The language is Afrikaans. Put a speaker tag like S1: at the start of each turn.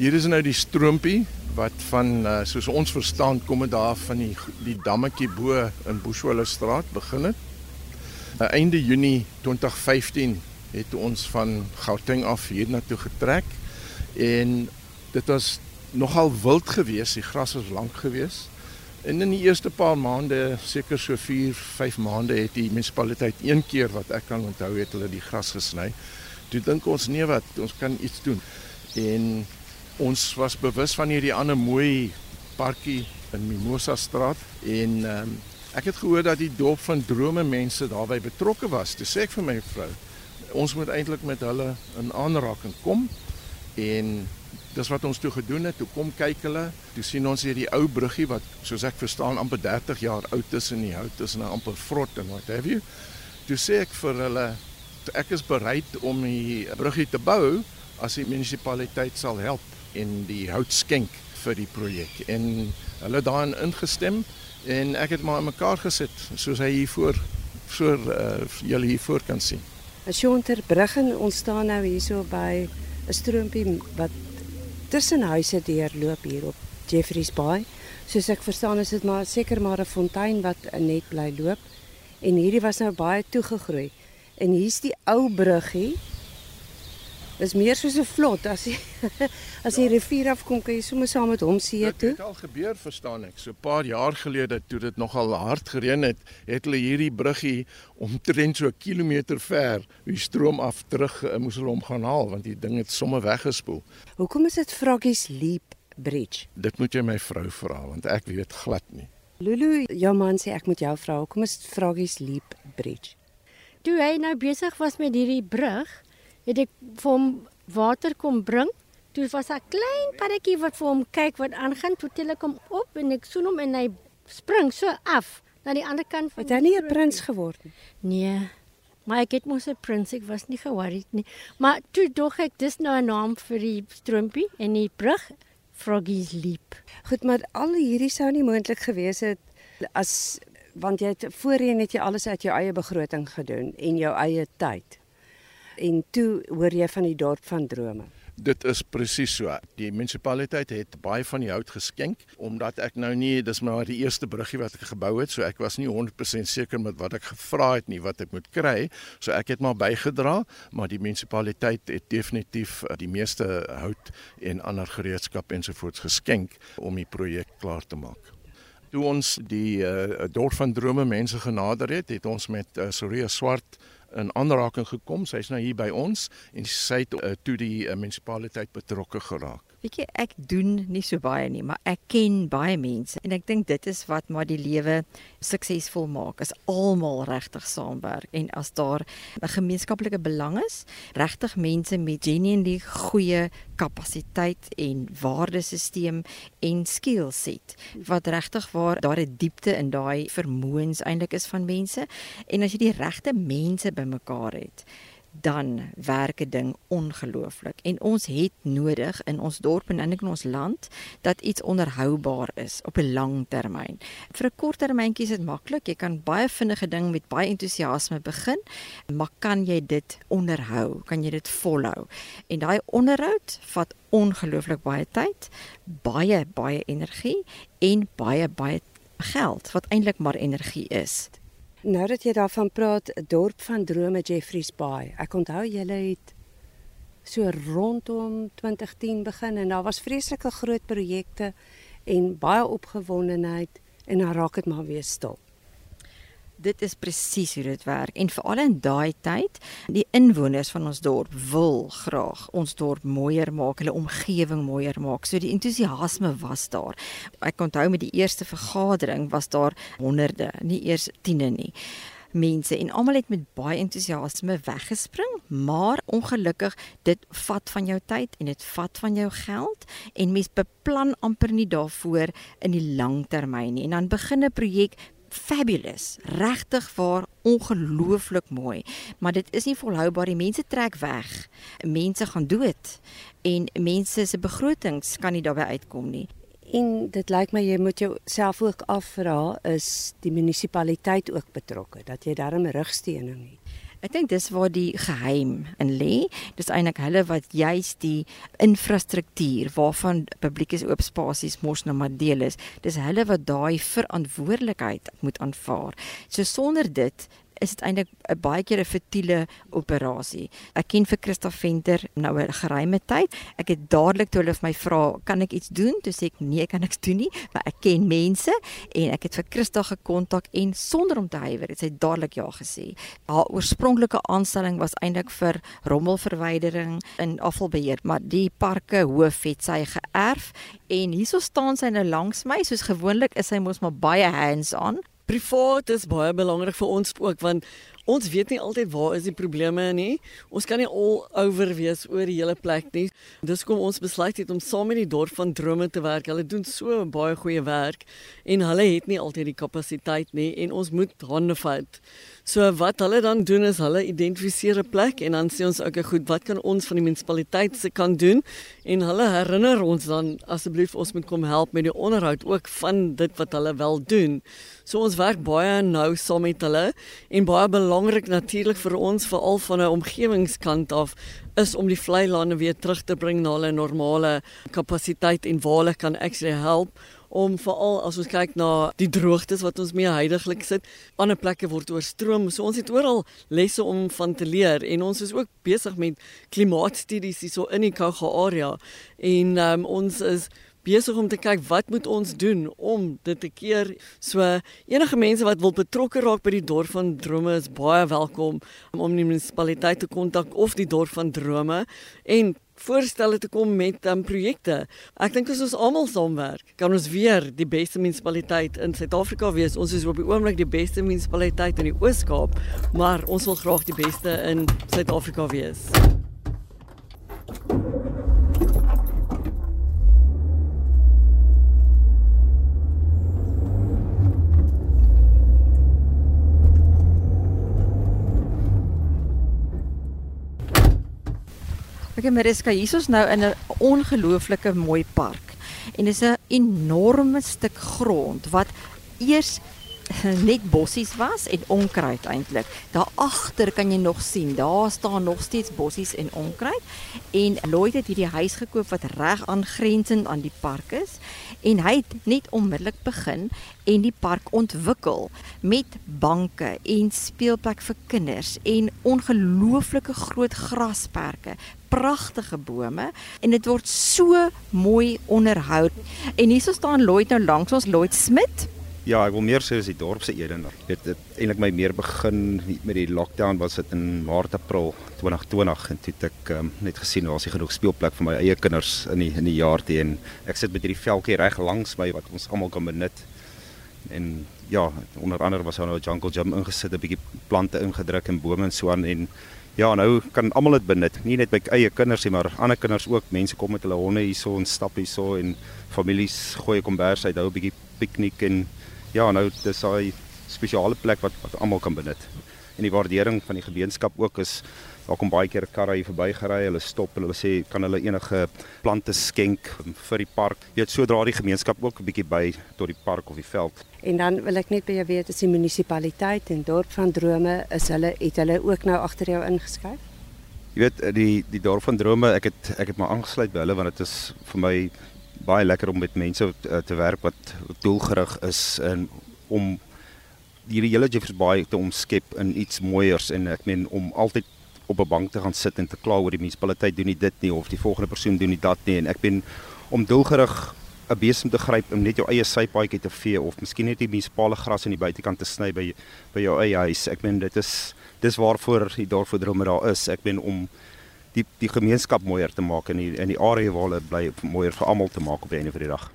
S1: Hier is nou die stroompie wat van uh, soos ons verstaan kom dit daar van die die dammetjie bo in Bushwelle straat begin het. Uh, einde Junie 2015 het ons van Gauteng af hiernatoe getrek en dit was nogal wild geweest, die gras was lank geweest. En in die eerste paar maande, seker so 4, 5 maande het die munisipaliteit een keer wat ek kan onthou het hulle die gras gesny. Toe dink ons nee wat, ons kan iets doen. En ons was bewus van hierdie ander mooi parkie in Mimosa straat en um, ek het gehoor dat die dorp van drome mense daarbey betrokke was. Toe sê ek vir my vrou, ons moet eintlik met hulle in aanraking kom en dis wat ons toe gedoen het. Toe kom kyk hulle, toe sien ons hier die ou bruggie wat soos ek verstaan amper 30 jaar oud is en die hout is nou amper vrot en wat have you. Toe sê ek vir hulle ek is bereid om die bruggie te bou as die munisipaliteit sal help en die hout skenk vir die projek. En hulle daarin ingestem en ek het maar in mekaar gesit soos hy hier voor voor uh, julle hier voor kan sien.
S2: As jy onder bruggen ons staan nou hierso by 'n stroompie wat tussen huise deurloop hier op Jeffreys Bay. Soos ek verstaan is dit maar seker maar 'n fontein wat net bly loop. En hierdie was nou baie toegegroei. En hier's die ou bruggie. Dis meer soos 'n vlot as jy as jy rivier afkom kan jy sommer saam met hom see toe.
S1: Dit het al gebeur verstaan ek. So 'n paar jaar gelede toe dit nogal hard gereën het, het hulle hierdie bruggie omtrent so 'n kilometer ver die stroom af terug uh, moes hulle hom gaan haal want die ding het sommer weggespoel.
S2: Hoekom is dit Froggies Leap Bridge?
S1: Dit moet jy my vrou vra want ek weet glad nie.
S2: Lulu, jou man sê ek moet jou vra, hoekom is dit Froggies Leap Bridge?
S3: Toe hy nou besig was met hierdie brug, het ek vir hom water kom bring. Toe was 'n klein paddetjie wat vir hom kyk wat aangaan, toe tel ek hom op en ek soen hom en hy spring so af na die ander kant van
S2: Het hy nie 'n prins geword nie?
S3: Nee. Maar ek het mos 'n prins, ek was nie geworried nie. Maar toe dog ek dis nou 'n naam vir die stroompie en die brug Froggy's Leap.
S2: Goed, maar al hierdie sou nie moontlik gewees het as want jy het voorheen het jy alles uit jou eie begroting gedoen en jou eie tyd. En toe hoor jy van die dorp van drome.
S1: Dit is presies so. Die munisipaliteit het baie van die hout geskenk omdat ek nou nie dis maar die eerste bruggie wat ek gebou het, so ek was nie 100% seker met wat ek gevra het nie wat ek moet kry. So ek het maar bygedra, maar die munisipaliteit het definitief die meeste hout en ander gereedskap ensovoorts geskenk om die projek klaar te maak. Toe ons die uh, dorp van drome mense genader het, het ons met uh, Soria Swart in aanraking gekom. Sy's nou hier by ons en sy het uh, toe die uh, munisipaliteit betrokke geraak.
S4: Weet jy, ek doen nie so baie nie, maar ek ken baie mense en ek dink dit is wat maar die lewe suksesvol maak. As almal regtig saamwerk en as daar 'n gemeenskaplike belang is, regtig mense met genuinely goeie kapasiteit en waardesisteem en skillset wat regtig waar daar 'n diepte in daai vermoëns eintlik is van mense en as jy die regte mense bymekaar het dan werk 'n ding ongelooflik en ons het nodig in ons dorp en in ons land dat iets onderhoubaar is op 'n lang termyn. Vir 'n kort termyntjie is dit maklik. Jy kan baie vinnige ding met baie entoesiasme begin, maar kan jy dit onderhou? Kan jy dit volhou? En daai onderhoud vat ongelooflik baie tyd, baie baie energie en baie baie geld wat eintlik maar energie is.
S2: Nou dat jy daarvan praat, dorp van drome Jeffreys Bay. Ek onthou julle het so rondom 2010 begin en daar was vreeslike groot projekte en baie opgewondenheid en dan raak dit maar weer stil
S4: dit is presies hoe dit werk. En veral in daai tyd die inwoners van ons dorp wil graag ons dorp mooier maak hulle omgewing mooier maak. So die entoesiasme was daar. Ek onthou met die eerste vergadering was daar honderde nie eers tiene nie mense. En almal het met baie entoesiasme weggespring maar ongelukkig dit vat van jou tyd en dit vat van jou geld. En mens beplan amper nie daarvoor in die lang termyn nie. En dan begin 'n projek fabulous, regtig waar ongelooflik mooi, maar dit is nie volhoubaar. Die mense trek weg. Mense gaan dood en mense se begrotings kan nie daarbey uitkom nie.
S2: En dit lyk my jy moet jouself ook afvra is die munisipaliteit ook betrokke dat jy daarmee rugsteuning het.
S4: Ek dink dis waar die geheim in lê. Dis eintlik hulle wat juis die infrastruktuur waarvan publieke oop spasies mos nou maar deel is. Dis hulle wat daai verantwoordelikheid moet aanvaar. So sonder dit is dit eintlik baie keer 'n futiele operasie. Ek ken vir Christa Venter nou 'n geruime tyd. Ek het dadelik toe hulle my vra, "Kan ek iets doen?" Toe sê ek, "Nee, kan niks doen nie, maar ek ken mense en ek het vir Christa gekontak en sonder om te huiwer het sy dadelik ja gesê. Haar oorspronklike aanstelling was eintlik vir rommelverwydering in afvalbeheer, maar die parke hoof het sy geërf en hierso staan sy nou langs my, soos gewoonlik is sy mos maar baie hands-on
S5: privaat is baie belangrik vir ons ook want ons weet nie altyd waar is die probleme nie. Ons kan nie al over wees oor die hele plek nie. Dis kom ons besluit het om saam met die dorp van drome te werk. Hulle doen so baie goeie werk en hulle het nie altyd die kapasiteit nie en ons moet hande vat. So wat hulle dan doen is hulle identifiseer 'n plek en dan sê ons okay goed, wat kan ons van die munisipaliteit se kan doen? En hulle herinner ons dan asseblief ons moet kom help met die onderhoud ook van dit wat hulle wel doen. So ons werk baie nou saam met hulle en baie belangrik natuurlik vir ons veral van 'n omgewingskant af is om die vlei lande weer terug te bring na hulle normale kapasiteit en waar hulle kan actually help om veral as ons kyk na die droogtes wat ons mee heidaglik sit, ander plekke word oorstroom. So ons het oral lesse om van te leer en ons is ook besig met klimaatstudies hierso in die Kouga area en um, ons is besig om te kyk wat moet ons doen om dit te keer. So enige mense wat wil betrokke raak by die dorp van drome is baie welkom om die munisipaliteit te kontak of die dorp van drome en voorstelle te kom met um, projekte. Ek dink as ons almal saamwerk, kan ons weer die beste munisipaliteit in Suid-Afrika wees. Ons is op die oomblik die beste munisipaliteit in die Oos-Kaap, maar ons wil graag die beste in Suid-Afrika wees.
S4: Ek en Mariska hier is nou in 'n ongelooflike mooi park. En dis 'n enorme stuk grond wat eers net bossies was en onkruid eintlik. Daar agter kan jy nog sien, daar staan nog steeds bossies en onkruid. En Lloyd het hierdie huis gekoop wat reg aangrensend aan die park is en hy het net onmiddellik begin en die park ontwikkel met banke en speelplek vir kinders en ongelooflike groot grasperke pragtige bome en dit word so mooi onderhou. En hierso staan Lloyd nou langs ons Lloyd Smit.
S6: Ja, ek wil meer sê as die dorp se edenaar. Dit het eintlik my meer begin met die lockdown was dit in Maart April 2020 en toe het ek um, net gesien daar was nie genoeg speelplek vir my eie kinders in die in die jaar te en ek sit met hierdie veldjie reg langs my wat ons almal kan benut. En ja, onder andere was daar nou 'n jungle gym ingesit, 'n bietjie plante ingedruk en bome en so aan en Ja, nou kan almal dit benut. Nie net my eie kinders nie, maar ander kinders ook. Mense kom met hulle honde hierso en stap hierso en families gooi kombers uit, hou 'n bietjie piknik en ja, nou dis daai spesiale plek wat wat almal kan benut. En die waardering van die gemeenskap ook is daar kom baie keer karre hier verbygery, hulle stop en hulle sê kan hulle enige plante skenk vir die park. Jy weet sodra die gemeenskap ook 'n bietjie by tot die park of die veld.
S2: En dan wil ek net by jou weet as die munisipaliteit en dorp van drome is hulle het hulle ook nou agter jou ingeskryf?
S6: Jy weet die die dorp van drome, ek het ek het maar aangesluit by hulle want dit is vir my baie lekker om met mense te, te werk wat doelgerig is en om hierdie hele Jeffreys Bay te omskep in iets mooiers en ek meen om altyd op 'n bank te gaan sit en te kla oor die munisipaliteit doen nie dit nie of die volgende persoon doen nie dat nie en ek ben om doelgerig 'n besem te gryp om net jou eie sypaadjie te vee of miskien net die munisipale gras aan die buitekant te sny by by jou eie huis. Ek meen dit is dis waarvoor die dorp vir drome daar is. Ek ben om die die gemeenskap mooier te maak en die in die area waar hulle bly mooier vir almal te maak op die einde van die dag.